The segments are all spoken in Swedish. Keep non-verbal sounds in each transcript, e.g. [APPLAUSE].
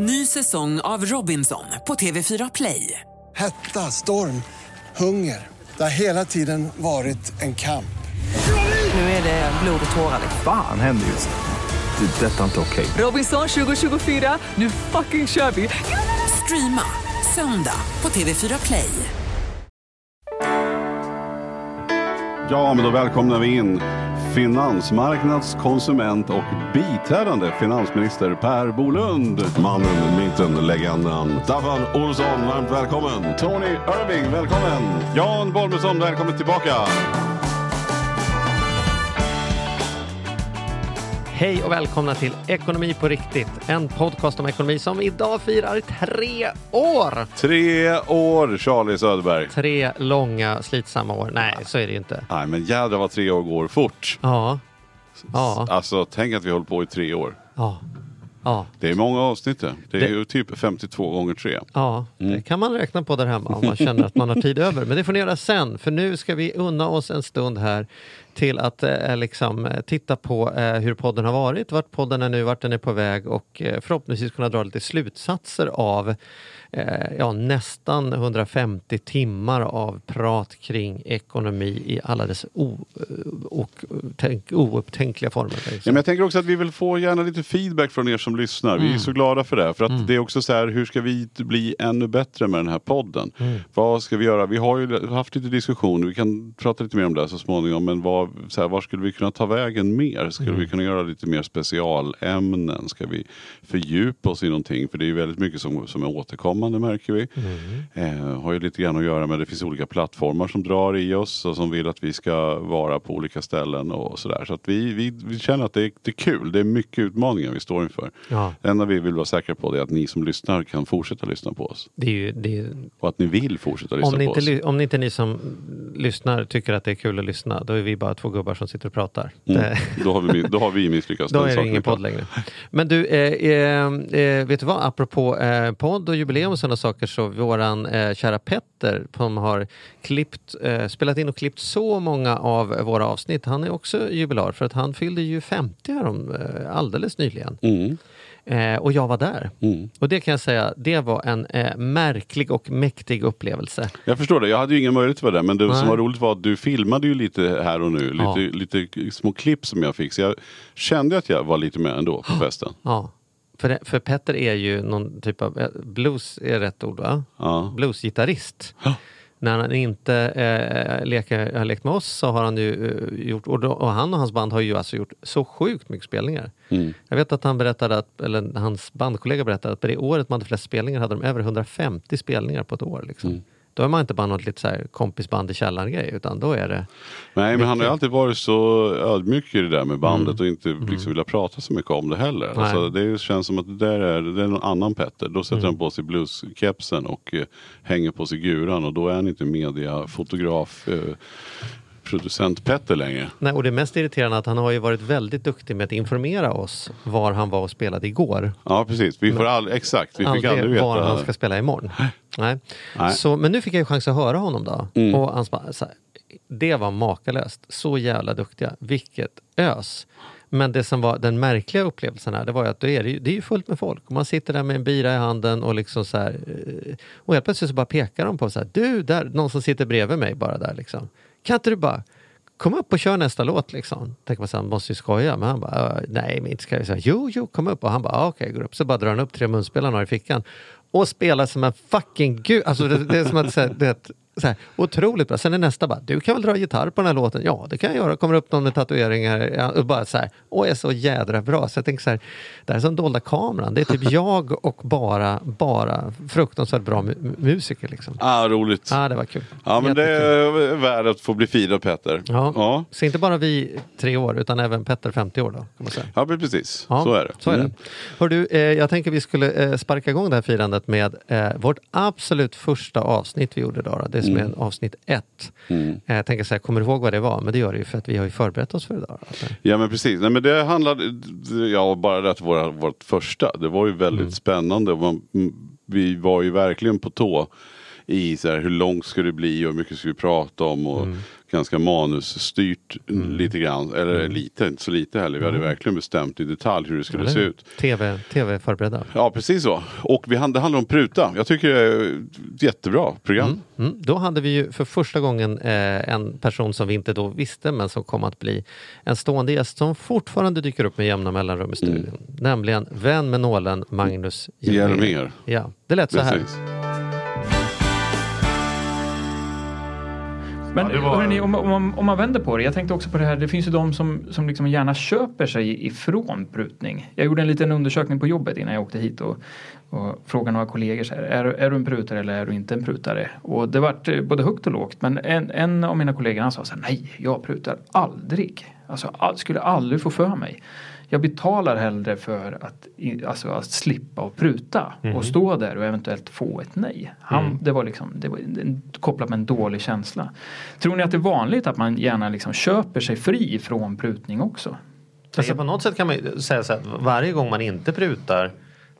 Ny säsong av Robinson på TV4 Play. Hetta, storm, hunger. Det har hela tiden varit en kamp. Nu är det blod och tårar. Fan händer just nu. Det. är Detta är inte okej. Robinson 2024, nu fucking kör vi! Streama söndag på TV4 Play. Ja, men då välkomnar vi in finansmarknads-, konsument och biträdande finansminister Per Bolund. Mannen, myten, legenden. Staffan Olsson, varmt välkommen. Tony Irving, välkommen. Jan Bolmesson, välkommen tillbaka. Hej och välkomna till Ekonomi på riktigt. En podcast om ekonomi som idag firar tre år. Tre år, Charlie Söderberg. Tre långa slitsamma år. Nej, så är det ju inte. Nej, men jädrar vad tre år går fort. Ja, ja, Alltså, tänk att vi håller på i tre år. ja, ja. Det är många avsnitt det. Det är ju typ 52 gånger tre. Ja, det kan man räkna på där hemma om man känner att man har tid [LAUGHS] över. Men det får ni göra sen, för nu ska vi unna oss en stund här till att eh, liksom, eh, titta på eh, hur podden har varit, vart podden är nu, vart den är på väg och eh, förhoppningsvis kunna dra lite slutsatser av eh, ja, nästan 150 timmar av prat kring ekonomi i alla dess o- och tänk, oupptänkliga former. Ja, men jag tänker också att vi vill få gärna lite feedback från er som lyssnar. Vi är så glada för det. För att det är också så här, hur ska vi bli ännu bättre med den här podden? Vad ska vi göra? Vi har ju haft lite diskussioner, vi kan prata lite mer om det så småningom. Men vad, så här, var skulle vi kunna ta vägen mer? Skulle vi kunna göra lite mer specialämnen? Ska vi fördjupa oss i någonting? För det är ju väldigt mycket som, som är återkommande märker vi. Eh, har ju lite grann att göra med, det finns olika plattformar som drar i oss och som vill att vi ska vara på olika ställen och sådär. Så att vi, vi, vi känner att det är, det är kul. Det är mycket utmaningar vi står inför. Ja. Det enda vi vill vara säkra på är att ni som lyssnar kan fortsätta lyssna på oss. Det är ju, det är ju Och att ni vill fortsätta lyssna Om ni, på inte, oss. om ni inte ni som lyssnar tycker att det är kul att lyssna, då är vi bara två gubbar som sitter och pratar. Mm. Då, har vi, då har vi misslyckats. [LAUGHS] då är det ingen podd längre. Men du, eh, eh, eh, vet du vad? Apropå eh, podd och jubileum och sådana saker så våran eh, kära Petter som har klippt, eh, spelat in och klippt så många av våra avsnitt. Han är också jubilar för att han fyllde ju 50 härom eh, alldeles nyligen. Mm. Eh, och jag var där. Mm. Och det kan jag säga, det var en eh, märklig och mäktig upplevelse. Jag förstår det. Jag hade ju ingen möjlighet att vara där. Men det Nej. som var roligt var att du filmade ju lite här och nu. Ja. Lite, lite små klipp som jag fick. Så jag kände att jag var lite med ändå på festen. Ja. För, för Petter är ju någon typ av, eh, blues är rätt ord va? Ja. Bluesgitarrist. Ja. När han inte eh, leker, har lekt med oss så har han ju eh, gjort, och, då, och han och hans band har ju alltså gjort så sjukt mycket spelningar. Mm. Jag vet att han berättade, att, eller hans bandkollega berättade att på det året man hade flest spelningar hade de över 150 spelningar på ett år. Liksom. Mm. Då är man inte bara något lite så kompisband i källaren grej utan då är det Nej men han har ju alltid varit så ödmjuk i det där med bandet Mm. och inte liksom vilja prata så mycket om det heller. Nej. Alltså, det känns som att det där är, det är någon annan Petter. Då sätter Mm. han på sig blueskepsen och eh, hänger på sig guran och då är han inte mediafotograf eh, producent Petter längre. Nej, och det mest irriterande är att han har ju varit väldigt duktig med att informera oss var han var och spelade igår. Ja precis, vi får all, exakt, vi fick aldrig veta. var han ska spela imorgon. Nej. Nej. Så, men nu fick jag ju chans att höra honom då. Mm. Och han bara, här, det var makalöst. Så jävla duktiga. Vilket ös. Men det som var den märkliga upplevelsen här, det var ju att det är, det är ju fullt med folk. Och man sitter där med en bira i handen och liksom så här, eh, och helt plötsligt så bara pekar de på så här, du där, någon som sitter bredvid mig bara där liksom. Kan inte du bara kom upp och kör nästa låt liksom. Tänker man så han måste ju skoja. Men han bara, äh, nej men inte ska jag säga, jo jo kom upp. Och han bara, "Ah, okej, går upp. Så bara drar han upp tre munspelare han har i fickan. Och spelar som en fucking gud. Alltså det, det är som att, säga, det, så här, otroligt bra. Sen är nästa bara, du kan väl dra gitarr på den här låten? Ja, det kan jag göra. Kommer upp någon med tatueringar ja, och bara så här, och är så jädra bra. Så jag tänker så här, det här är som dolda kameran. Det är typ [LAUGHS] jag och bara, bara fruktansvärt bra mu- musiker liksom. Ah, roligt. Ja, det var kul. Ja men det Jättekul. är värt att få bli firad Petter. Ja. ja. Så inte bara vi tre år, utan även Petter 50 år då, kan man säga. Ja precis, Ja, så är det. Så är Mm. det. Hör du, eh, jag tänker vi skulle eh, sparka igång det här firandet med eh, vårt absolut första avsnitt vi gjorde idag. då. Det som är avsnitt ett. Mm. Eh, jag tänker så här, kommer du ihåg vad det var? Men det gör det ju för att vi har ju förberett oss för idag. Ja men precis, Nej, men det handlade, ja bara det att våra, vårt första, det var ju väldigt Mm. spännande. Man, mm, vi var ju verkligen på tå i så här, hur långt ska det bli och hur mycket ska vi prata om. Och Mm. Ganska manusstyrt lite grann. Eller lite, inte så lite heller. Vi hade verkligen bestämt i detalj hur det skulle se ut. TV, TV-förberedda. Ja precis så. Och vi, det handlar om pruta. Jag tycker det är ett jättebra program. Mm. Då hade vi ju för första gången eh, en person som vi inte då visste men som kom att bli en stående gäst som fortfarande dyker upp med jämna mellanrum i studion. Nämligen vän med nålen Magnus Hjelmér. Ja, det lät så här. Precis. Men Ja, var- hörrni, om, om, man- om man vänder på det. Jag tänkte också på det här. Det finns ju de som, som liksom gärna köper sig ifrån prutning. Jag gjorde en liten undersökning på jobbet innan jag åkte hit och, och frågade några kollegor så här, är, du- är du en prutare eller är du inte en prutare? Och det vart eh, både högt och lågt. Men en, en av mina kollegor han sa så här, nej, jag prutar aldrig. Alltså, all, skulle aldrig få för mig. Jag betalar hellre för att, alltså, att slippa och pruta och stå där och eventuellt få ett nej. Han, Det var liksom det var kopplat med en dålig känsla. Tror ni att det är vanligt att man gärna liksom köper sig fri från prutning också? Alltså, på något sätt kan man ju säga så att varje gång man inte prutar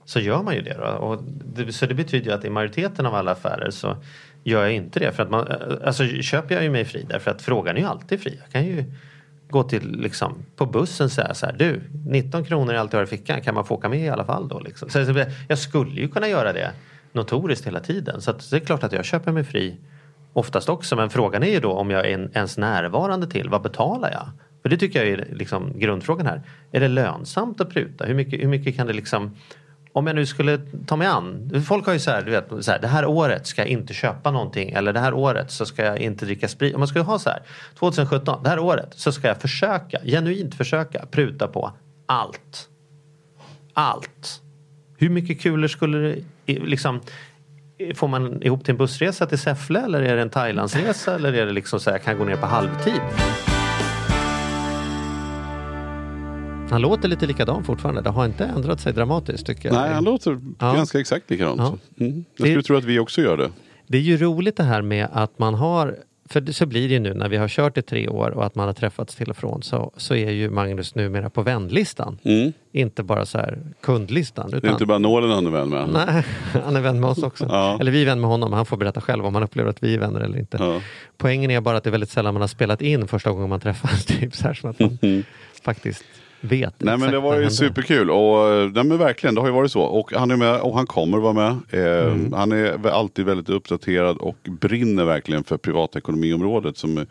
så gör man ju det. Då. Och det så det betyder ju att i majoriteten av alla affärer så gör jag inte det. För att man, eh, alltså köper jag ju mig fri därför att frågan är ju alltid fri. Jag kan ju gå till liksom på bussen och säga så här. Du, 19 kronor är allt jag har i fickan. Kan man få åka med i alla fall då? Liksom. Så så jag skulle ju kunna göra det notoriskt hela tiden. Så att det är klart att jag köper mig fri oftast också. Men frågan är ju då om jag är ens närvarande till. Vad betalar jag? För det tycker jag är liksom grundfrågan här. Är det lönsamt att pruta? Hur mycket, hur mycket kan det liksom om jag nu skulle ta mig an. Folk har ju så här, du vet, så här, det här året ska jag inte köpa någonting eller det här året så ska jag inte dricka sprit. Om man skulle ha så här, 2017, det här året så ska jag försöka, genuint försöka pruta på allt. Allt. Hur mycket kulor skulle det liksom Får man ihop till en bussresa till Säffle eller är det en Thailandsresa eller är det liksom så här, jag kan gå ner på halvtid? Han låter lite likadan fortfarande. Det har inte ändrat sig dramatiskt tycker jag. Nej, han låter Ja. ganska exakt likadant. Ja. Mm. Jag skulle Det- tro att vi också gör det. Det är ju roligt det här med att man har, för så blir det ju nu när vi har kört i tre år och att man har träffats till och från så, så är ju Magnus numera på vänlistan. Mm. Inte bara så här kundlistan. Det är Utan, inte bara nålen han är vän med. Nej, [LAUGHS] han är vän med oss också. Ja. Eller vi är vän med honom, han får berätta själv om han upplever att vi är vänner eller inte. Ja. Poängen är bara att det är väldigt sällan man har spelat in första gången man träffas. [LAUGHS] Typ så här som att man faktiskt vet Nej men det var ju superkul och eh, nej, men verkligen det har ju varit så. Och han är med och han kommer vara med. Eh, Mm. Han är alltid väldigt uppdaterad och brinner verkligen för privatekonomiområdet som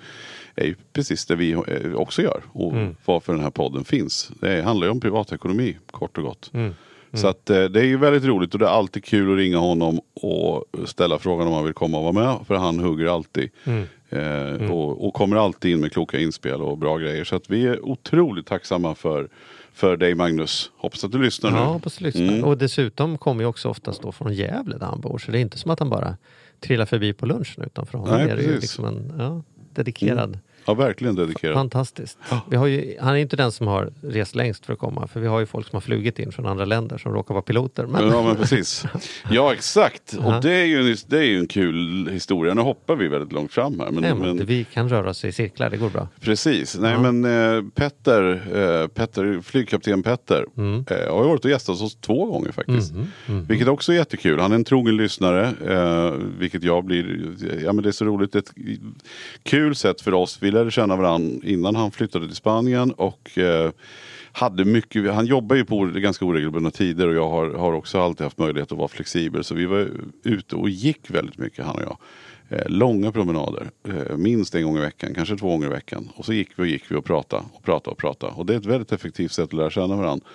är ju precis det vi eh, också gör. Och Mm. varför den här podden finns. Det handlar ju om privatekonomi kort och gott. Mm. Så att eh, det är ju väldigt roligt och det är alltid kul att ringa honom och ställa frågan om han vill komma och vara med. För han hugger alltid. Mm. Eh, och, och kommer alltid in med kloka inspel och bra grejer. Så att vi är otroligt tacksamma för, för dig Magnus. Hoppas att du lyssnar nu. Ja, hoppas du lyssnar. Mm. Och dessutom kommer ju också oftast då från Gävle där han bor. Så det är inte som att han bara trillar förbi på lunchen utan för honom Nej, är det ju liksom en ja, dedikerad. Ja, verkligen dedikerad. Fantastiskt. Vi har ju, han är inte den som har rest längst för att komma. För vi har ju folk som har flugit in från andra länder som råkar vara piloter. Men, Ja men precis. Ja exakt. Ja. Och det är, ju en, det är ju en kul historia. Nu hoppar vi väldigt långt fram här. Men, nej, men men, vi kan röra oss i cirklar, det går bra. Precis. Nej Ja. men eh, Petter, eh, Petter, flygkapten Petter Mm. eh, har ju varit och gästat oss två gånger faktiskt. Mhm, Vilket också är jättekul. Han är en trogen lyssnare. Eh, vilket jag blir. Ja men det är så roligt. Ett kul sätt för oss. Vi lärde känna varandra innan han flyttade till Spanien. Och eh, hade mycket, han jobbar ju på ganska oregelbundna tider och jag har, har också alltid haft möjlighet att vara flexibel. Så vi var ute och gick väldigt mycket han och jag. Eh, långa promenader, eh, minst en gång i veckan, kanske två gånger i veckan. Och så gick vi och gick vi och pratade och pratade och pratade. Och det är ett väldigt effektivt sätt att lära känna varandra.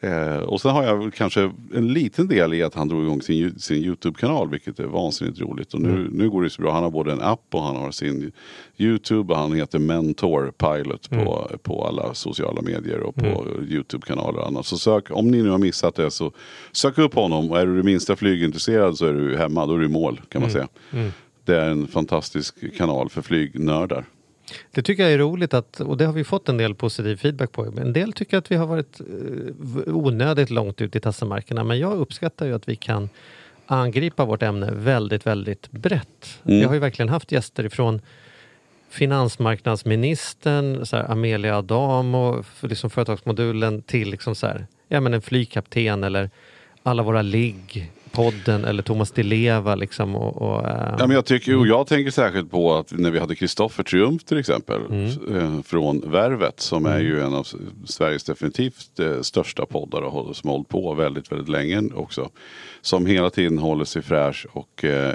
Eh, och sen har jag kanske en liten del i att han drog igång sin, sin Youtube-kanal, vilket är vansinnigt roligt. Och nu, nu går det så bra. Han har både en app och han har sin Youtube och han heter Mentor Pilot på, på alla sociala medier och på Youtube-kanaler och annat. Så sök, om ni nu har missat det så sök upp honom och är du det minsta flygintresserad så är du hemma, då är du i mål kan man säga. Det är en fantastisk kanal för flygnördar. Det tycker jag är roligt att, och det har vi fått en del positiv feedback på. En del tycker att vi har varit eh, onödigt långt ut i tassemarkerna. Men jag uppskattar ju att vi kan angripa vårt ämne väldigt, väldigt brett. Mm. Vi har ju verkligen haft gäster ifrån finansmarknadsministern, så här, Amelia Adamo, liksom företagsmodulen till liksom så här, ja, men en flygkapten eller alla våra ligg podden eller Thomas Di Leva liksom och, och eh, Ja, men jag, tycker, och jag tänker särskilt på att när vi hade Kristoffer Triumf till exempel eh, från Värvet som är ju en av Sveriges definitivt eh, största poddar och som har hållit på väldigt, väldigt länge också. Som hela tiden håller sig fräsch och eh.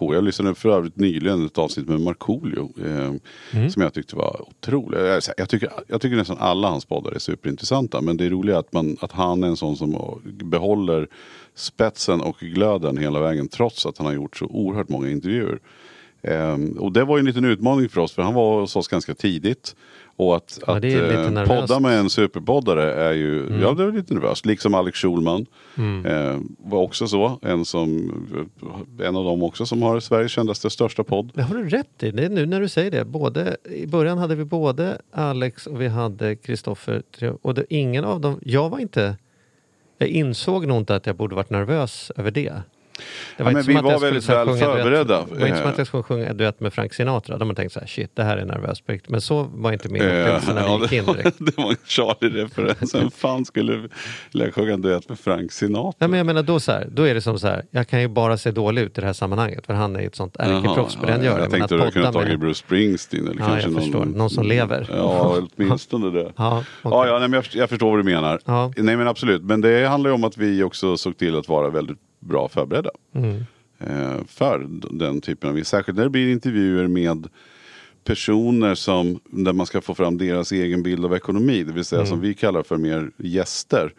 Jag lyssnade för övrigt nyligen ett avsnitt med Markoolio eh, som jag tyckte var otroligt. Jag, jag, tycker, jag tycker nästan alla hans poddar är superintressanta men det är roliga att, man, att han är en sån som behåller spetsen och glöden hela vägen trots att han har gjort så oerhört många intervjuer. Ehm, och det var ju en liten utmaning för oss för han var hos oss ganska tidigt. Och att, Ja, att eh. Mm. podda med en superpoddare är ju, ja det är lite nervöst. Liksom Alex Schulman. Eh, var också så. En, som, en av dem också som har Sveriges kändaste största podd. Det har du rätt i. Det är nu när du säger det. Både, I början hade vi både Alex och vi hade Kristoffer. Och det, ingen av dem... Jag var inte... Jag insåg nog inte att jag borde varit nervös över det. Det Ja, men inte som vi var jag väldigt väl förberedda. Det var inte som att jag skulle sjunga duett med Frank Sinatra. De har tänkt så här, shit, det här är nervöst på riktigt. Men så var inte min upplevelse när vi ja, gick in direkt. [LAUGHS] det var en Charlie-referens. Vem fan skulle vilja sjunga en duett med Frank Sinatra? Nej, men jag menar då så här, då är det som så här, jag kan ju bara se dålig ut i det här sammanhanget för han är ju ett sånt ärkeproffs på det han ja, gör. Jag Men tänkte du kunde tagit med- Bruce Springsteen. Eller Ja, kanske jag någon, förstår. Någon som lever. Ja, åtminstone det. Ja, okej. Ja, ja nej, men jag, jag förstår vad du menar. Ja. Nej men absolut, men det handlar ju om att vi också såg till att vara väldigt bra förberedda. Mm. Eh, för den typen av, särskilt när det blir intervjuer med personer som, där man ska få fram deras egen bild av ekonomi. Det vill säga Mm. som vi kallar för mer gäster.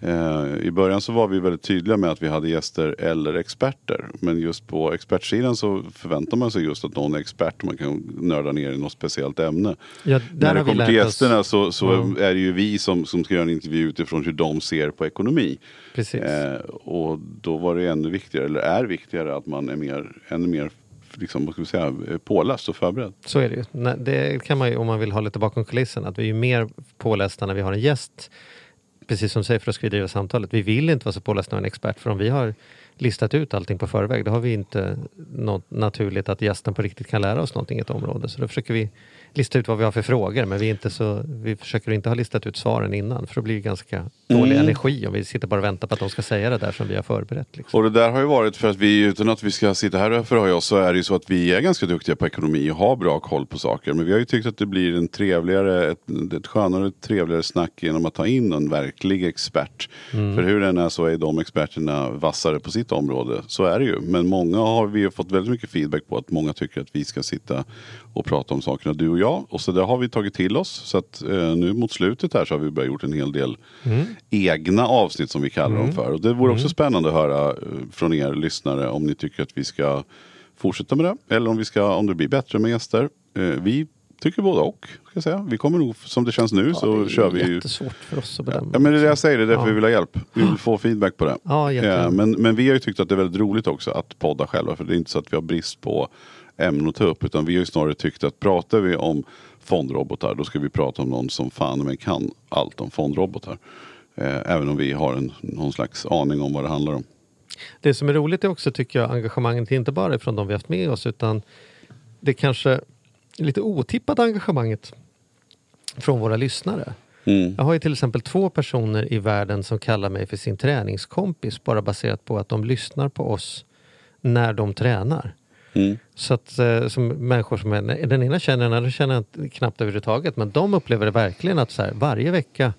Eh, I början så var vi väldigt tydliga med att vi hade gäster eller experter. Men just på expertsidan så förväntar man sig just att någon är expert man kan nörda ner i något speciellt ämne. Ja, När det kommer till gästerna så, så Ja. är det ju vi som, som ska göra en intervju utifrån hur de ser på ekonomi. Precis. Eh, och då var det ännu viktigare, eller är viktigare, att man är mer, ännu mer liksom, vad ska vi säga, eh, påläst och förberedd. Så är det ju. Nej, Det kan man ju om man vill ha lite bakom kulissen. Att vi är ju mer pålästa när vi har en gäst. Precis som du säger för att skriva samtalet. Vi vill inte vara så pålästa av en expert. För om vi har listat ut allting på förväg. Då har vi inte något naturligt att gästen på riktigt kan lära oss någonting i ett område. Så då försöker vi lista ut vad vi har för frågor. Men vi, är inte så, vi försöker inte ha listat ut svaren innan. För då blir det ganska dålig Mm. energi om vi sitter bara och väntar på att de ska säga det där som vi har förberett. Liksom. Och det där har ju varit för att vi, utan att vi ska sitta här och förhöja oss, så är det ju så att vi är ganska duktiga på ekonomi och har bra koll på saker. Men vi har ju tyckt att det blir en trevligare, ett, ett skönare, trevligare snack genom att ta in en verklig expert. För hur den är så är de experterna vassare på sitt område. Så är det ju. Men många har vi ju fått väldigt mycket feedback på att många tycker att vi ska sitta och prata om sakerna du och jag. Och så det har vi tagit till oss. Så att eh, nu mot slutet här så har vi börjat gjort en hel del egna avsnitt som vi kallar dem för. Och det vore också spännande att höra eh, från er lyssnare om ni tycker att vi ska fortsätta med det. Eller om, vi ska, om det blir bättre med gäster. Eh, vi tycker båda och. Ska jag säga. Vi kommer nog, som det känns nu så det är kör vi ju jättesvårt för oss att bedöma. Ja men det är det jag säger, det är därför Ja. vi vill ha hjälp. Vi vill få feedback på det. Ja, men, men vi har ju tyckt att det är väldigt roligt också att podda själva. För det är inte så att vi har brist på ämnen att ta upp. Utan vi har ju snarare tyckt att pratar vi om fondrobotar då ska vi prata om någon som fan men kan allt om fondrobotar. Eh, även om vi har en, någon slags aning om vad det handlar om. Det som är roligt är också tycker jag engagemanget inte bara från de vi haft med oss utan det kanske lite otippade engagemanget från våra lyssnare. Mm. Jag har ju till exempel två personer i världen som kallar mig för sin träningskompis bara baserat på att de lyssnar på oss när de tränar. Mm. Så att eh, som människor som är, den ena känner den andra känner knappt överhuvudtaget men de upplever det verkligen att så här, varje vecka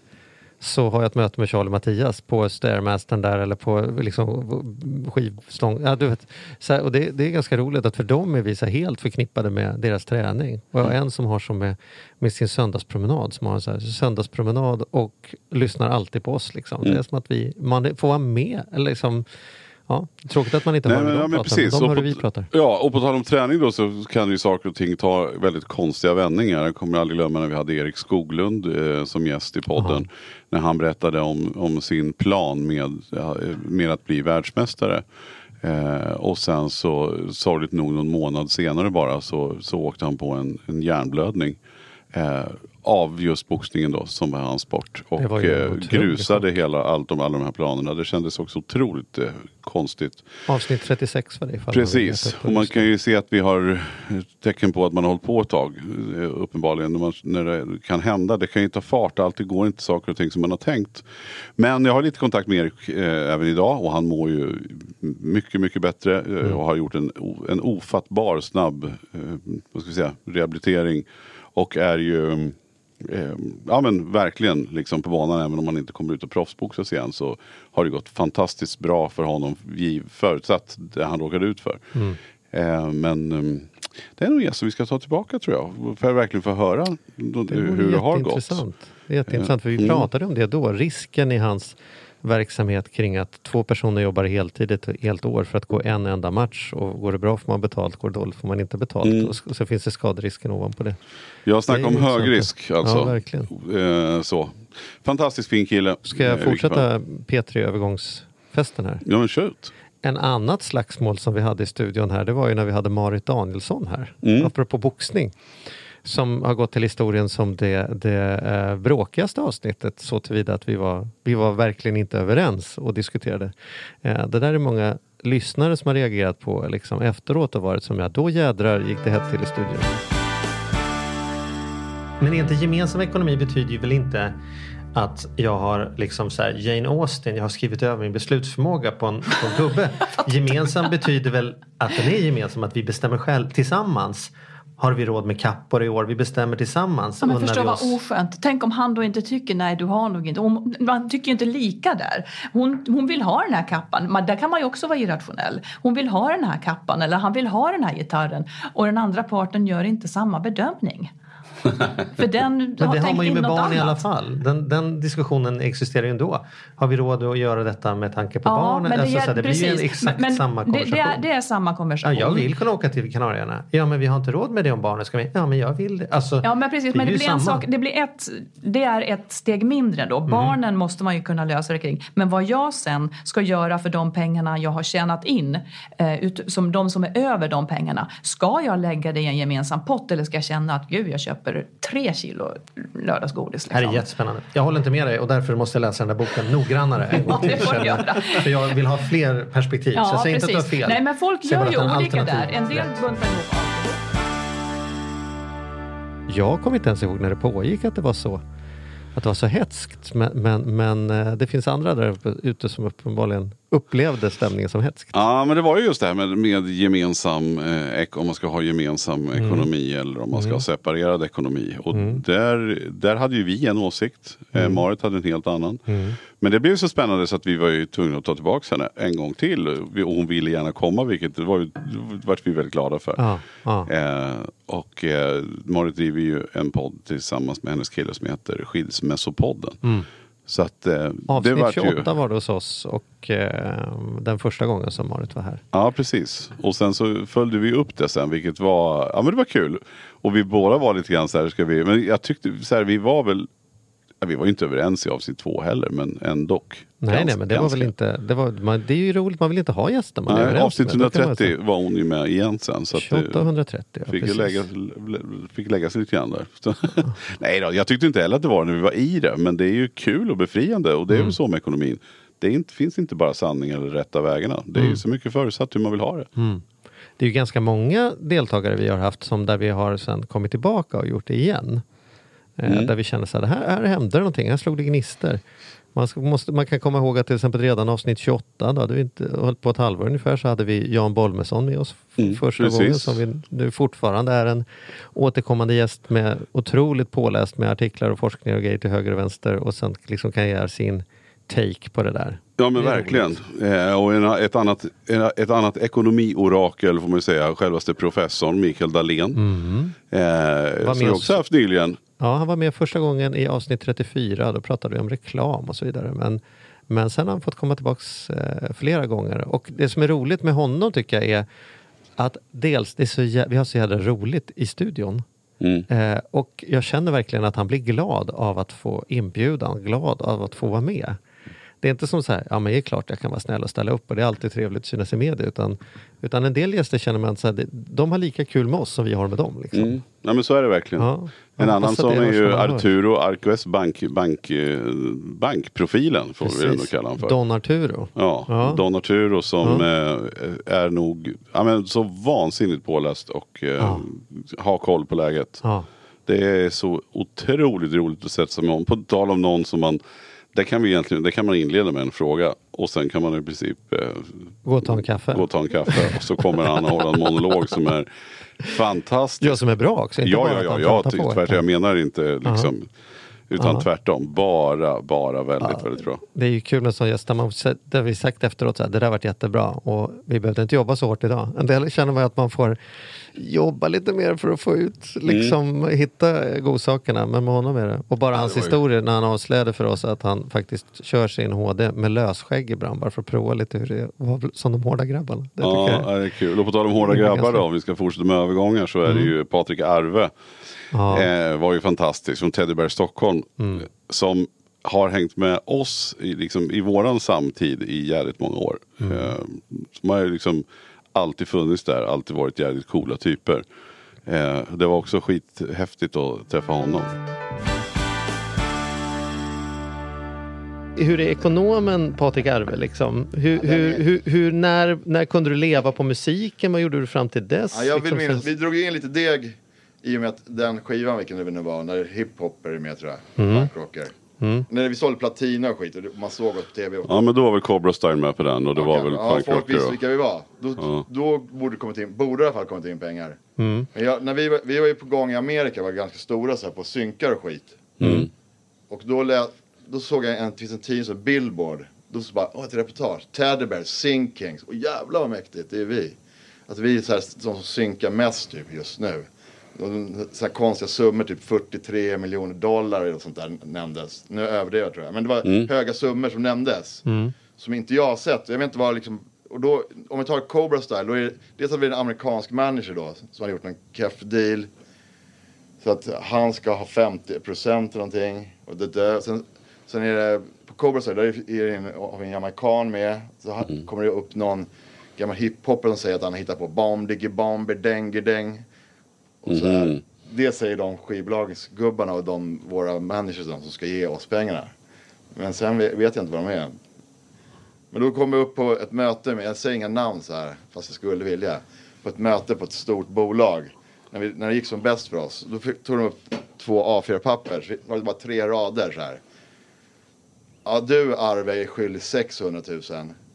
så har jag ett möte med Charlie Mattias på Stairmastern där eller på liksom, skivstång. Ja, du vet. Så här, och det, det är ganska roligt att för dem är vi så helt förknippade med deras träning. Och jag har en som har som med, med sin söndagspromenad som har en så här, söndagspromenad och lyssnar alltid på oss. Liksom. Det är som att vi, man får vara med. Liksom, ja, tråkigt att man inte Nej, hör men, hur ja, pratar, precis. de hör hur vi pratar. Ja, och på tal om träning då så kan ju saker och ting ta väldigt konstiga vändningar. Jag kommer aldrig glömma när vi hade Erik Skoglund eh, som gäst i podden. När han berättade om, om sin plan med, med att bli världsmästare. Eh, och sen så sorgligt nog någon månad senare bara så, så åkte han på en, en hjärnblödning. Eh, av just boxningen då som var hans sport. Och eh, grusade hela, allt om alla de här planerna. Det kändes också otroligt eh, konstigt. Avsnitt 36 var det ifall Precis, och man kan ju se att vi har tecken på att man har hållit på ett tag. eh, Uppenbarligen när, man, när det kan hända. Det kan ju ta fart, alltid går inte saker och ting som man har tänkt. Men jag har lite kontakt med Erik eh, även idag och han mår ju mycket, mycket bättre eh, Mm. och har gjort en, en ofattbar snabb eh, vad ska vi säga, rehabilitering. Och är ju eh, ja men verkligen liksom på banan även om man inte kommer ut och proffsboxas igen så har det gått fantastiskt bra för honom förutsatt det han råkade ut för. Mm. Eh, men eh, det är nog en som vi ska ta tillbaka tror jag. För att verkligen få höra Det hur det har gått. Det är jätteintressant, för vi Mm. pratade om det då. Risken i hans verksamhet kring att två personer jobbar heltid ett helt år för att gå en enda match och går det bra får man betalt, går det dåligt får man inte betalt. Mm. Och så, finns det skaderisken ovanpå det. Jag snackar Det om hög risk alltså. Ja, verkligen. Eh, så. Fantastiskt fin kille. Ska jag Eh, fortsätta P3 övergångsfesten här? Ja men shoot. En annat slagsmål som vi hade i studion här, det var ju när vi hade Marit Danielsson här. Mm. Apropå boxning. Som har gått till historien som det, det eh, bråkigaste avsnittet så tillvida att vi var, vi var verkligen inte överens och diskuterade. Eh, det där är många lyssnare som har reagerat på liksom, efteråt och varit som jag, då jädrar gick det hett till i studion. Men inte gemensam ekonomi betyder ju väl inte att jag har liksom så här Jane Austen, jag har skrivit över min beslutsförmåga på en, på en gubbe. [LAUGHS] Gemensam betyder väl att den är gemensam, att vi bestämmer själv tillsammans. Har vi råd med kappor i år? Vi bestämmer tillsammans. Ja, men förstå vad oss- oskönt. Tänk om han då inte tycker nej du har nog inte. Hon, man tycker ju inte lika där. Hon, hon vill ha den här kappan. Man, där kan man ju också vara irrationell. Hon vill ha den här kappan eller han vill ha den här gitarren. Och den andra parten gör inte samma bedömning. [LAUGHS] För den Men det har man ju med barn i alla annat. fall. Den, den diskussionen existerar ju ändå. Har vi råd att göra detta med tanke på barnen? men det, Alltså, är- det blir ju precis. exakt Men samma det, konversation. det, är, det är samma Ja, konversation. jag vill kunna åka till Kanarieöarna. Ja, men vi har inte råd med det om barnen ska med. Ja, men jag vill det. Alltså, Ja men precis, det men det blir, en samma. sak, det, blir ett, det är ett steg mindre då. Barnen måste man ju kunna lösa det kring. Men vad jag sen ska göra för de pengarna jag har tjänat in, eh, ut, som de som är över de pengarna. Ska jag lägga det i en gemensam pott eller ska jag känna att gud jag köper tre kilo lördagsgodis? Det här är Liksom. jättespännande. Jag håller inte med dig och därför måste jag läsa den där boken noggrannare [LAUGHS] Ja, det får göra. För jag vill ha fler perspektiv. så jag säger inte att du har fel. Nej men folk gör ju olika där. En del buntar ihop. Jag kommer inte ens ihåg när det pågick att det var så att det var så hetskt. Men, men, men eh, det finns andra där ute som uppenbarligen upplevde stämningen som hetskt. Ja men det var ju just det här med, med gemensam, eh, om man ska ha gemensam Mm. ekonomi eller om man ska ha separerad ekonomi. Och Mm. där, där hade ju vi en åsikt, eh, Marit hade en helt annan. Mm. Men det blev så spännande så att vi var ju tvungna att ta tillbaka henne en gång till. Och hon ville gärna komma vilket det var ju, det vart vi väldigt glada för. Ja, ja. Eh, och eh, Marit driver ju en podd tillsammans med hennes kille som heter Skilsmässopodden. Så att eh, det. Avsnitt vart 28 ju... var det hos oss och eh, den första gången som Marit var här. Ja precis. Och sen så följde vi upp det sen vilket var, ja men det var kul. Och vi båda var lite grann så här, ska vi, men jag tyckte så här, vi var väl, vi var ju inte överens i avsnitt två heller men ändå. Nej, nej, men det var väl inte... Det, var, man, det är ju roligt, man vill inte ha gäster man Nej, avsnitt med. Då kan man 130 säga. var hon ju med igen sen. Så att, eh, 28 och 130, ja, fick, ju lägga, fick lägga sig lite grann där. Så, [LAUGHS] Nej då, jag tyckte inte heller att det var när vi var i det. Men det är ju kul och befriande och det är Mm. väl så med ekonomin. Det inte, finns inte bara sanning eller rätta vägarna. Det är Mm. så mycket förutsatt hur man vill ha det. Det är ju ganska många deltagare vi har haft som där vi har sen kommit tillbaka och gjort det igen. Eh, Mm. Där vi känner så här, här, här hände det någonting, här slog det gnister. Man, ska, måste, man kan komma ihåg att till exempel redan avsnitt 28, då hade vi inte hållit på ett halvår ungefär, så hade vi Jan Bolmesson med oss Mm, första precis. gången som vi nu fortfarande är en återkommande gäst med otroligt påläst med artiklar och forskning och grejer till höger och vänster och sen liksom kan ge sin take på det där. Ja men verkligen. Eh, och en, ett, annat, en, ett annat ekonomiorakel får man säga, självaste professorn Mikael Dahlén. Eh, Mm. Var som vi också haft nyligen. Ja, han var med första gången i avsnitt 34. Då pratade vi om reklam och så vidare. Men, men sen har han fått komma tillbaks eh, flera gånger. Och det som är roligt med honom tycker jag är att dels, det är så, jä- vi har så jävla roligt i studion. Mm. Eh, och jag känner verkligen att han blir glad av att få inbjudan, glad av att få vara med. Det är inte som så här, ja men det är klart jag kan vara snäll och ställa upp och det är alltid trevligt att synas i media. Utan, utan en del gäster känner man att de har lika kul med oss som vi har med dem. Liksom. Mm. Ja men så är det verkligen. Ja. En annan som är ju. Arturo Arcoes bank, bank, bankprofilen får vi ändå Precis. kalla honom för. Don Arturo. Ja, Ja. Don Arturo som eh, är nog ja, men så vansinnigt påläst och eh, har koll på läget. Ja. Det är så otroligt roligt att sätta sig med honom. På tal om någon som man det kan, vi egentligen, det kan man inleda med en fråga och sen kan man i princip eh, Gå och ta en kaffe. gå och ta en kaffe och så kommer han och hålla en monolog som är fantastisk. Ja, som är bra också. Inte Ja, bara ja, att ja, ja på, tvärtom. Jag menar inte liksom, utan Ja. tvärtom. Bara, bara väldigt, väldigt bra. Det är ju kul med. Man, det har vi sagt efteråt, så här, det där varit jättebra och vi behövde inte jobba så hårt idag. En del känner man att man får jobba lite mer för att få ut, liksom hitta godsakerna. Men med honom är det. Och bara hans var ju- historier när han avslöjade för oss att han faktiskt kör sin HD med lösskägg ibland bara för att prova lite hur det var som de hårda grabbarna. Det Ja, jag. det är kul. Och på tal om hårda är grabbar då, om vi ska fortsätta med övergångar så är det ju Patrik Arve. Ja. Eh, var ju fantastisk från Teddybear Stockholm. Mm. Som har hängt med oss i, liksom, i våran samtid i jävligt många år. Mm. Eh, som har liksom alltid funnits där, alltid varit jävligt coola typer. Eh, det var också skithäftigt att träffa honom. Hur är ekonomen Patrik Arve? Liksom? Hur, hur, hur, hur, när, när kunde du leva på musiken? Vad gjorde du fram till dess? Ja, jag vill Liksom, minnas, vi drog in lite deg i och med att den skivan, vilken det nu var, när hiphop är med tror jag, Mm. Punkrocker. När vi sålde platina och skit och man såg oss på tv. Och, Ja men då var väl Cobra Style med på den och det var Ja, väl ja, folk visste vilka vi var. Då, Ja. då borde, det kommit in, borde i alla fall kommit in pengar. Men jag, när vi, var- vi var ju på gång i Amerika, var ganska stora så här, på synkar och skit. Mm. Och då, lät, då såg jag en, det finns en tidning som Billboard. Då så bara, åh ett reportage, Teddy Bear, Sync Kings. Och jävlar vad mäktigt, det är vi. Att vi är så här, de som synkar mest typ just nu. Så här konstiga summor, typ 43 miljoner dollar och sånt där nämndes. Nu överdriver jag tror jag. Men det var höga summor som nämndes. Som inte jag har sett. Jag vet inte vad liksom. Och då, om vi tar Cobra Style, då är det dels att vi är en amerikansk manager då. Som har gjort en keff deal. Så att han ska ha 50% eller någonting. Och det där. Sen, sen är det på Cobra Style, där är det en, har vi en jamaican med. Så han, kommer det upp någon gammal hiphopper som säger att han har hittat på bomb diggy bomber dengue däng. Och så här, Det säger de skivbolagsgubbarna och de, våra managers som ska ge oss pengarna. Men sen vet jag inte vad de är. Men då kom jag upp på ett möte med, jag säger inga namn så här, fast jag skulle vilja. På ett möte på ett stort bolag. När, vi, när det gick som bäst för oss, då tog de upp två A4-papper. Så var det bara tre rader så här. Ja, du Arve är skyldig 600 000.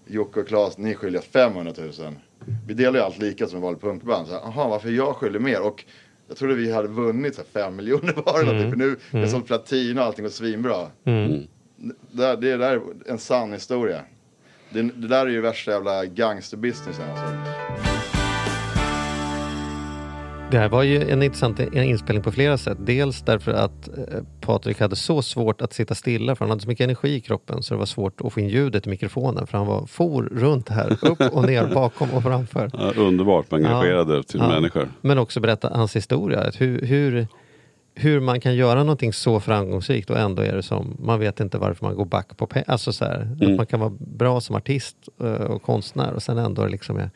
Jocke och Claes, ni är skyldiga 500 000. Vi delar ju allt lika som vanligt punkband. Så här, Jaha, varför är jag skyldig mer? Och jag trodde vi hade vunnit så här, 5 miljoner var eller någonting. För nu är det som platina och allting går svinbra. Det, där- det där är en sann historia. Det, det där är ju värsta jävla gangsterbusinessen alltså. Det här var ju en intressant inspelning på flera sätt. Dels därför att eh, Patrik hade så svårt att sitta stilla för han hade så mycket energi i kroppen så det var svårt att få in ljudet i mikrofonen för han var for runt här, upp och ner, [LAUGHS] bakom och framför. Ja, underbart med engagerade till Ja. människor. Men också berätta hans historia. Hur, hur, hur man kan göra någonting så framgångsrikt och ändå är det som, man vet inte varför man går back på pengar. Alltså så här, Mm. att man kan vara bra som artist eh, och konstnär och sen ändå liksom är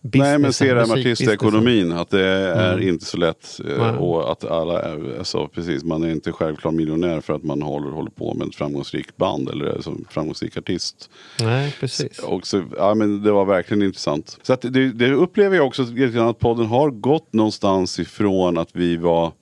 Nej men se det här med artistekonomin, att det är Mm. inte så lätt. eh, Nej. Och att alla, är, alltså, precis, man är inte självklart miljonär för att man håller, håller på med ett framgångsrikt band eller som framgångsrik artist. Nej, precis. Och så, ja, men det var verkligen intressant. Så att det, det upplever jag också att podden har gått någonstans ifrån att vi var,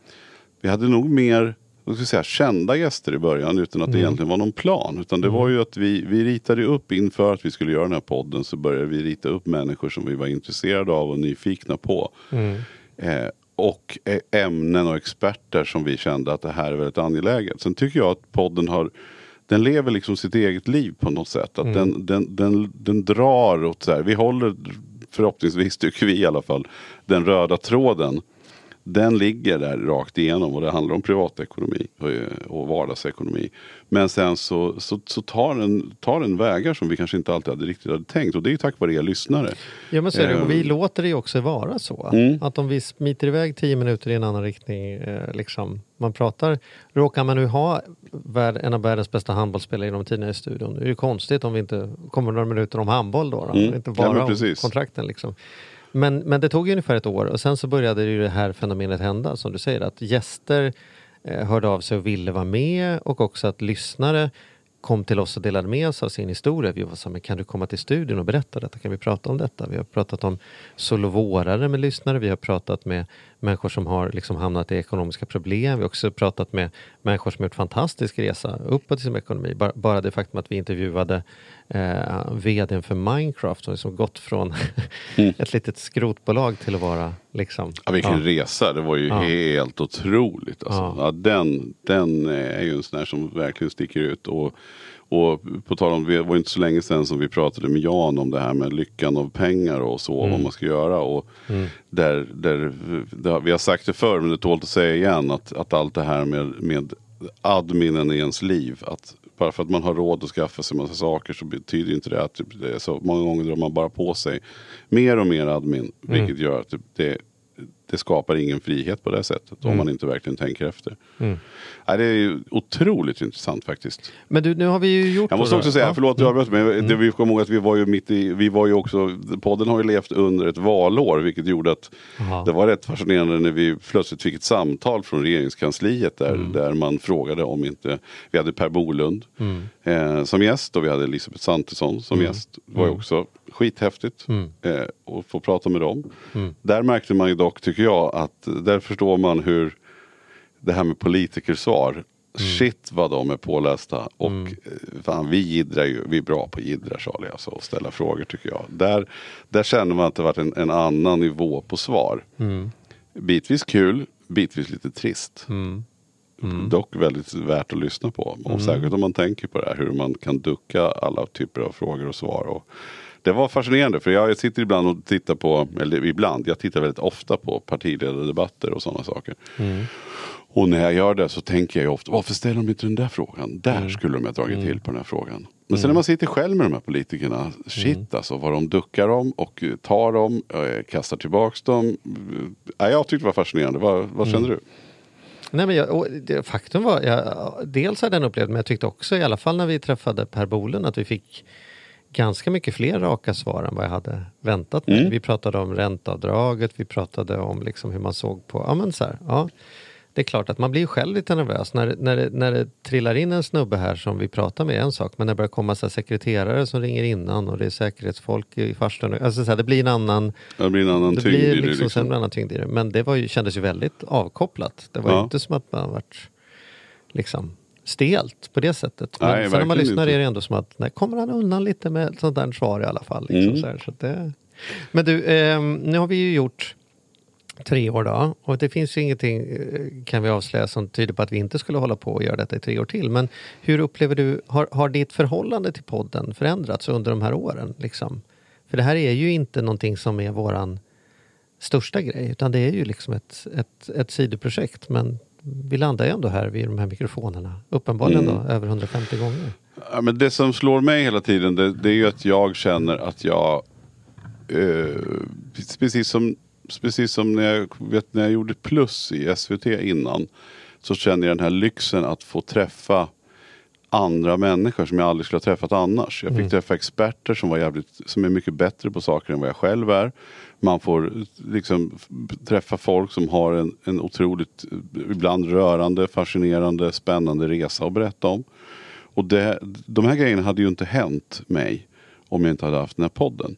vi hade nog mer vad ska säga, kända gäster i början utan att det egentligen var någon plan. Utan det var ju att vi, vi ritade upp inför att vi skulle göra den här podden så började vi rita upp människor som vi var intresserade av och nyfikna på. Eh, och eh, ämnen och experter som vi kände att det här är väldigt angeläget. Sen tycker jag att podden har den lever liksom sitt eget liv på något sätt. Att den, den, den, den drar åt så här. Vi håller förhoppningsvis tycker vi i alla fall den röda tråden. Den ligger där rakt igenom och det handlar om privatekonomi och, och vardagsekonomi. Men sen så, så, så tar, den, tar den vägar som vi kanske inte alltid hade riktigt hade tänkt. Och det är ju tack vare er lyssnare. Ja men så är det, och vi Eh, låter det ju också vara så. Mm. Att om vi smiter iväg tio minuter i en annan riktning, eh, liksom, man pratar, råkar man nu ha värld, en av världens bästa handbollsspelare genom tiderna i studion, det är ju konstigt om vi inte kommer några minuter om handboll då. då. Mm. Inte Ja, bara men om kontrakten liksom. Men, men det tog ungefär ett år och sen så började ju det här fenomenet hända, som du säger, att gäster eh, hörde av sig och ville vara med och också att lyssnare kom till oss och delade med sig av sin historia. Vi var så men kan du komma till studion och berätta detta? Kan vi prata om detta? Vi har pratat om solovårare med lyssnare. Vi har pratat med människor som har liksom hamnat i ekonomiska problem. Vi har också pratat med människor som har gjort fantastisk resa uppåt i sin ekonomi. Bara, bara det faktum att vi intervjuade eh, vdn för Minecraft som liksom gått från [LAUGHS] ett litet skrotbolag till att vara liksom... Ja, vilken resa, det var ju Ja. helt otroligt. Alltså. Ja. Ja. den, den är ju en sån här som verkligen sticker ut. Och, och på tal om, det var inte så länge sedan som vi pratade med Jan om det här med lyckan av pengar och så, Mm. vad man ska göra. Och där, där, där, vi har sagt det förr, men det tål att säga igen, att, att allt det här med, med adminen i ens liv, att bara för att man har råd att skaffa sig massa saker så betyder inte det att typ, det så många gånger drar man bara på sig mer och mer admin. Vilket gör att det, det, det skapar ingen frihet på det sättet om man inte verkligen tänker efter. Nej, det är ju otroligt intressant faktiskt. Men du, nu har vi ju gjort... Jag måste också säga, Ja. förlåt jag avbröt men det vi kommer ihåg att vi var ju mitt i, vi var ju också, podden har ju levt under ett valår vilket gjorde att Jaha. det var rätt fascinerande när vi plötsligt fick ett samtal från regeringskansliet där, Mm. där man frågade om inte, vi hade Per Bolund Mm. eh, som gäst och vi hade Elisabeth Svantesson som gäst. Det var ju också skithäftigt Mm. eh, att få prata med dem. Där märkte man ju dock, tycker jag, att där förstår man hur det här med politikersvar. Shit vad de är pålästa. Och eh, fan, vi jiddrar ju, vi är bra på jiddrar Charlie, alltså, och ställa frågor tycker jag. Där, där känner man att det varit en, en annan nivå på svar. Bitvis kul, bitvis lite trist. Dock väldigt värt att lyssna på. Och Särskilt om man tänker på det här hur man kan ducka alla typer av frågor och svar. Och det var fascinerande för jag sitter ibland och tittar på, eller ibland, jag tittar väldigt ofta på partiledardebatter och sådana saker. Och när jag gör det så tänker jag ju ofta, varför ställer de inte den där frågan? Där skulle de ha dragit till på den här frågan. Men sen när man sitter själv med de här politikerna, shit alltså vad de duckar dem och eh, tar dem, eh, kastar tillbaks dem. Ja, jag tyckte det var fascinerande, vad, vad kände du? Nej, men jag, det, faktum var, jag, dels har jag den upplevt, men jag tyckte också i alla fall när vi träffade Per Bolund att vi fick ganska mycket fler raka svar än vad jag hade väntat mig. Vi pratade om ränteavdraget, vi pratade om liksom hur man såg på, ja men så här, ja. Det är klart att man blir själv lite nervös när, när, det, när det trillar in en snubbe här som vi pratar med en sak, men när det börjar komma så sekreterare som ringer innan och det är säkerhetsfolk i farstun. Alltså så här, det blir en annan Det blir en annan det tyngd det. liksom, Liksom. en annan tyngd i det. Men det var ju, kändes ju väldigt avkopplat. Det var Ja. inte som att man varit liksom stelt på det sättet. Men Nej, sen när man lyssnar inte. är det ändå som att nej, kommer han undan lite med sånt där svar i alla fall. Liksom, Mm. så här, så det... Men du, ehm, nu har vi ju gjort tre år då och det finns ju ingenting eh, kan vi avslöja som tyder på att vi inte skulle hålla på och göra detta i tre år till. Men hur upplever du, har, har ditt förhållande till podden förändrats under de här åren? Liksom? För det här är ju inte någonting som är våran största grej utan det är ju liksom ett, ett, ett sidoprojekt. Men vi landar ju ändå här vid de här mikrofonerna. Uppenbarligen då över 150 gånger. Ja, men det som slår mig hela tiden det, det är ju att jag känner att jag eh, precis, som, precis som när jag, vet, när jag gjorde plus i SVT innan så kände jag den här lyxen att få träffa andra människor som jag aldrig skulle ha träffat annars. Jag fick träffa experter som, var jävligt, som är mycket bättre på saker än vad jag själv är. Man får liksom träffa folk som har en, en otroligt, ibland rörande, fascinerande, spännande resa att berätta om. Och det, de här grejerna hade ju inte hänt mig om jag inte hade haft den här podden.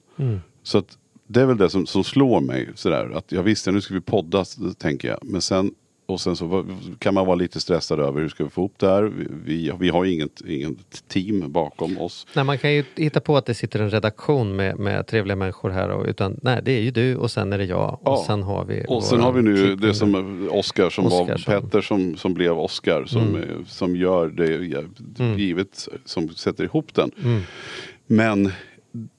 Så att det är väl det som, som slår mig sådär. Att jag visste nu ska vi podda tänker jag. Men sen, och sen så kan man vara lite stressad över hur ska vi få ihop det här. Vi, vi, har inget, inget team bakom oss. Nej, man kan ju hitta på att det sitter en redaktion med, med trevliga människor här. Och, utan, nej, det är ju du och sen är det jag. Och Ja. sen har vi Och sen har vi nu det som Oscar som Oscar var som- Mm. Petter som, som blev Oscar. Som, eh, som gör det ja, givet som sätter ihop den. Men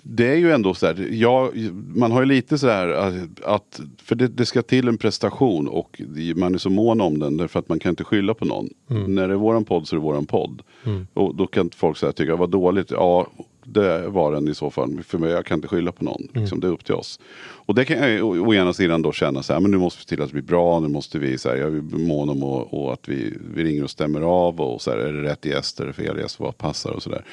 det är ju ändå så här, ja, man har ju lite så här att, att för det, det ska till en prestation och man är så mån om den därför att man kan inte skylla på någon. När det är våran podd så är det våran podd. Och då kan folk säga tycka, vad dåligt, ja det var den i så fall. För mig, jag kan inte skylla på någon. Liksom, det är upp till oss. Och det kan jag å, å ena sidan då känna så här, men nu måste vi se till att det blir bra. Nu måste vi, så här, jag är mån om och, och att vi, vi ringer och stämmer av. Och så här, är det rätt gäst, är det fel gäst, vad passar och sådär.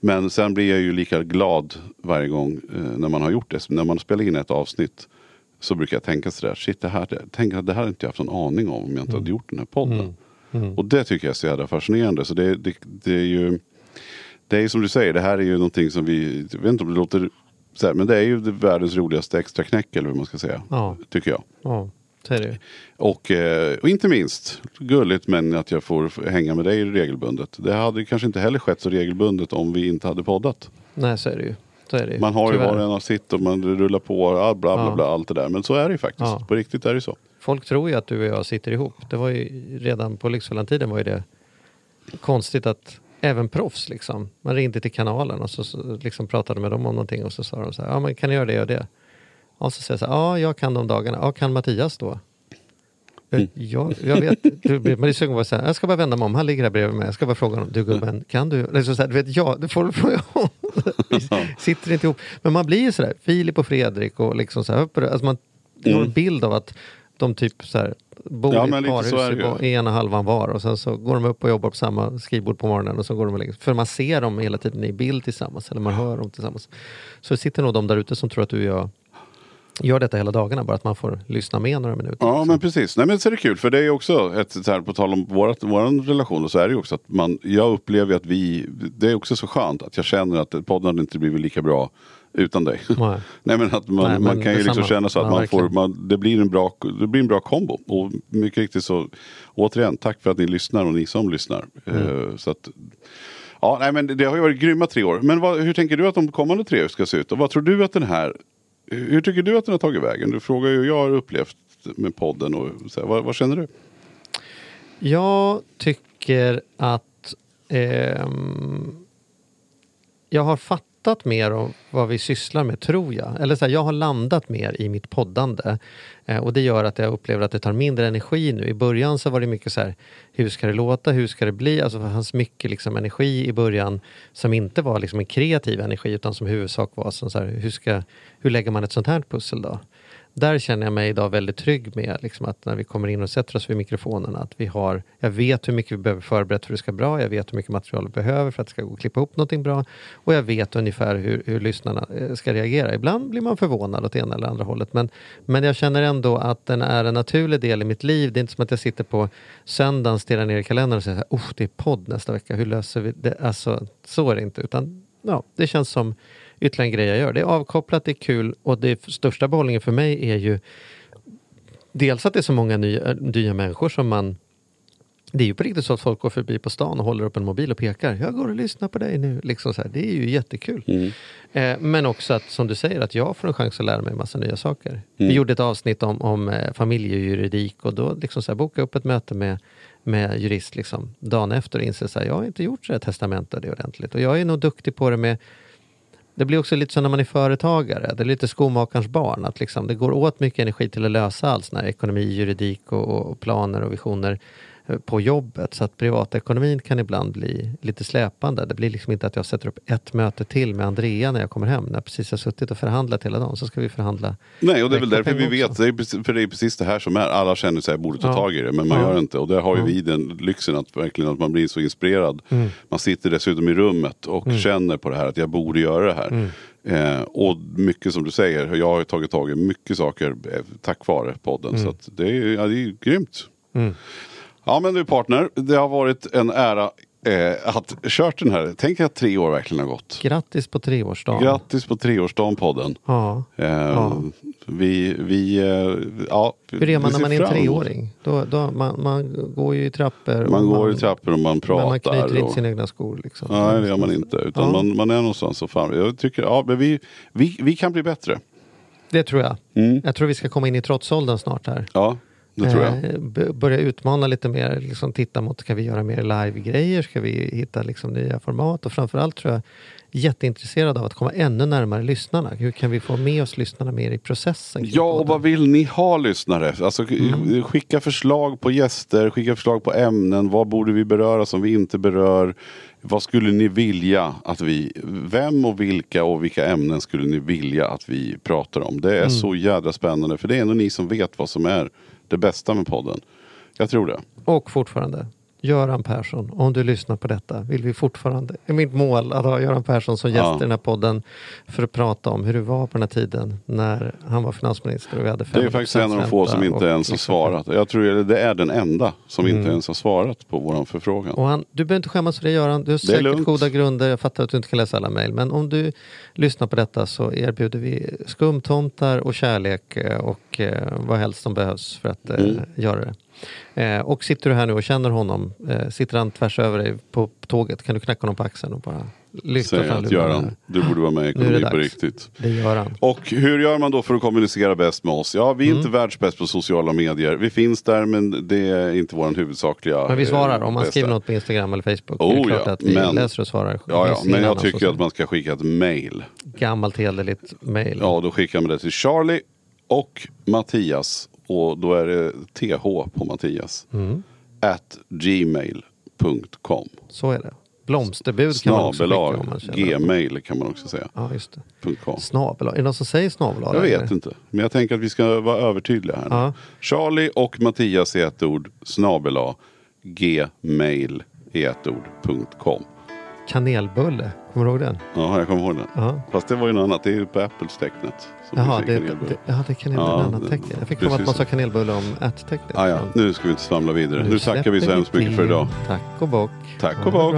Men sen blir jag ju lika glad varje gång eh, när man har gjort det. Så när man spelar in ett avsnitt så brukar jag tänka sådär, shit det här, tänk det här hade inte jag haft någon aning om om jag inte hade gjort den här podden. Och det tycker jag är så jävla fascinerande. Så det, det, det är ju det är som du säger, det här är ju någonting som vi, jag vet inte om det låter så här, men det är ju världens roligaste extra knäck eller hur man ska säga. Ja. Tycker jag. Ja, ju. Och, eh, och inte minst, gulligt men att jag får hänga med dig regelbundet. Det hade kanske inte heller skett så regelbundet om vi inte hade poddat. Nej, så är det ju. Är ju. Man har ju Tyvärr. var och en av sitt och man rullar på, ah, bla bla Ja. bla, allt det där. Men så är det ju faktiskt. Ja. På riktigt är det så. Folk tror ju att du och jag sitter ihop. Det var ju redan på Lyxfällan-tiden var ju det konstigt att även proffs liksom. Man ringde till kanalen och så, så liksom pratade med dem om någonting och så sa de så här, ja men kan ni göra det och det? Och så säger jag så här, ja jag kan de dagarna. Ja, kan Mattias då? Mm. Ja, jag vet, du, man är sugen på att säga, jag ska bara vända mig om, han ligger här bredvid mig. Jag ska bara fråga honom, du gubben, kan du? Liksom så här, du vet, ja, det får du fråga om. [LAUGHS] Sitter inte ihop. Men man blir ju sådär, Filip och Fredrik och liksom så här, alltså man har en bild av att de typ så här, bor Mm. Ja, i ett parhus så i ena halvan var och sen så går de upp och jobbar på samma skrivbord på morgonen och så går de och lägger. För man ser dem hela tiden i bild tillsammans eller man hör dem tillsammans. Så det sitter nog de där ute som tror att du och jag gör detta hela dagarna, bara att man får lyssna med några minuter. Ja men precis. Nej men så är det kul för det är också ett så här på tal om vårat, våran relation så är det ju också att man, jag upplever att vi, det är också så skönt att jag känner att podden hade inte blivit lika bra utan dig. Nej. [LAUGHS] Nej men att man, Nej, men man kan ju liksom känna så att Ja, man får, man, det, blir en bra, det blir en bra kombo. Och mycket riktigt så, återigen, tack för att ni lyssnar och ni som lyssnar. Mm. Eh, så att, ja, nej, men det har ju varit grymma tre år. Men vad, hur tänker du att de kommande tre ska se ut? Och vad tror du att den här, hur tycker du att den har tagit vägen? Du frågar ju hur jag har upplevt med podden och så här, vad, vad känner du? Jag tycker att eh, jag har fattat mer om vad vi sysslar med, tror jag. Eller så här, jag har landat mer i mitt poddande. Eh, och det gör att jag upplever att det tar mindre energi nu. I början så var det mycket så här, hur ska det låta, hur ska det bli? Alltså det fanns mycket liksom energi i början som inte var liksom en kreativ energi utan som huvudsak var som så här, hur, ska, hur lägger man ett sånt här pussel då? Där känner jag mig idag väldigt trygg med liksom att när vi kommer in och sätter oss vid mikrofonerna att vi har, jag vet hur mycket vi behöver förberett för att det ska bra, jag vet hur mycket material vi behöver för att det ska gå att klippa ihop någonting bra och jag vet ungefär hur, hur lyssnarna eh, ska reagera. Ibland blir man förvånad åt ena eller andra hållet men, men jag känner ändå att den är en naturlig del i mitt liv. Det är inte som att jag sitter på söndagen, stirrar ner i kalendern och säger oh, det är podd nästa vecka, hur löser vi det? Alltså, så är det inte utan ja, det känns som ytterligare en grej jag gör. Det är avkopplat, det är kul och det största behållningen för mig är ju dels att det är så många nya, nya människor som man det är ju på riktigt så att folk går förbi på stan och håller upp en mobil och pekar. Jag går och lyssnar på dig nu. Liksom så här. Det är ju jättekul. Eh, men också att, som du säger, att jag får en chans att lära mig en massa nya saker. Vi gjorde ett avsnitt om, om eh, familjejuridik och då liksom så här, boka upp ett möte med, med jurist liksom, dagen efter och inse att jag har inte gjort så här testamente det ordentligt. Och jag är nog duktig på det med det blir också lite så när man är företagare, det är lite skomakarens barn, att liksom det går åt mycket energi till att lösa allt sån här ekonomi, juridik och, och planer och visioner på jobbet. Så att privatekonomin kan ibland bli lite släpande. Det blir liksom inte att jag sätter upp ett möte till med Andrea när jag kommer hem, när jag precis har suttit och förhandlat hela dagen, så ska vi förhandla. Nej, och det är väl därför vi vet, det precis- för det är precis det här som är, alla känner sig borde ta Ja. tag i det, men man Ja. gör inte. Och där har ju Ja. vi den lyxen att verkligen att man blir så inspirerad. Mm. Man sitter dessutom i rummet och känner på det här att jag borde göra det här. Mm. Eh, och mycket som du säger, jag har tagit tag i mycket saker eh, tack vare podden. Mm. Så det, är, ja, det är grymt. Ja men du partner, det har varit en ära eh, att kört den här. Tänk att tre år verkligen har gått. Grattis på treårsdagen. Grattis på treårsdagen podden. Ja. Eh, Ja. Vi, vi, eh, ja. Hur är man när man är en treåring? Då, då, man, man går ju i trappor. Man går i trappor och man pratar. Men man knyter inte sina egna skor. Liksom. Nej det gör man inte. Utan Ja. man, man är någonstans och fan. Jag tycker, ja men vi, vi, vi kan bli bättre. Det tror jag. Mm. Jag tror vi ska komma in i trotsåldern snart här. Ja. Det tror jag. Eh, börja utmana lite mer, liksom titta mot, ska vi göra mer live-grejer? Ska vi hitta liksom nya format? Och framförallt tror jag jätteintresserad av att komma ännu närmare lyssnarna. Hur kan vi få med oss lyssnarna mer i processen? Ja, och vad vill ni ha lyssnare? Alltså, Mm. Skicka förslag på gäster, skicka förslag på ämnen. Vad borde vi beröra som vi inte berör? Vad skulle ni vilja att vi, vem och vilka och vilka ämnen skulle ni vilja att vi pratar om? Det är Mm. så jädra spännande för det är ändå ni som vet vad som är det bästa med podden. Jag tror det. Och fortfarande, Göran Persson, om du lyssnar på detta, vill vi fortfarande, är mitt mål att ha Göran Persson som gäst Ja. i den här podden för att prata om hur det var på den här tiden när han var finansminister och vi hade Det är faktiskt en av de få som inte ens har svarat. Jag tror det är den enda som inte ens har svarat på våran förfrågan. Och han, du behöver inte skämmas för det Göran, du har säkert lugnt. goda grunder. Jag fattar att du inte kan läsa alla mejl. Men om du lyssnar på detta så erbjuder vi skumtomtar och kärlek eh, och eh, vad helst som behövs för att eh, Mm. göra det. Eh, och sitter du här nu och känner honom, eh, sitter han tvärs över dig på tåget, kan du knacka honom på axeln och bara lyfta Säger fram att Göran, du borde vara med i Ekonomi på riktigt. Det gör han. Och hur gör man då för att kommunicera bäst med oss? Ja, vi är Mm. inte världsbäst på sociala medier. Vi finns där men det är inte vår huvudsakliga Men vi svarar, om man bästa. skriver något på Instagram eller Facebook. Oh, det är klart ja, att vi men- läser och svarar. Ja, ja, men jag tycker att man ska skicka ett mail. Gammalt hederligt mejl. Ja, då skickar man det till Charlie och Mattias. Och då är det TH på Mattias. Mm. At gmail.com. Så är det. Blomsterbud kan man också skicka om man känner. Gmail kan man också säga. Ja, just det. .com. Snabel Är det någon som säger snabel Jag vet inte. Men jag tänker att vi ska vara övertydliga här. Ja. Charlie och Mattias i ett ord. Snabela. Gmail i ett ord.com. Kanelbulle, kommer du ihåg den? Ja, jag kommer ihåg den. Ja. Fast det var ju något annat. Det är ju på Apples-tecknet. som Jaha, det, det, ja, det är kanelbulle, Ja, annat det- tecken. Jag fick för mig att man sa kanelbulle om ät-tecknet. Ah, ja. Nu ska vi inte svamla vidare. nu Nu tackar vi så hemskt mycket för idag. Tack och bock. Tack och bock.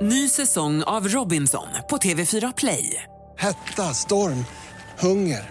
Ny säsong av Robinson på TV4 Play. Hetta, storm, hunger.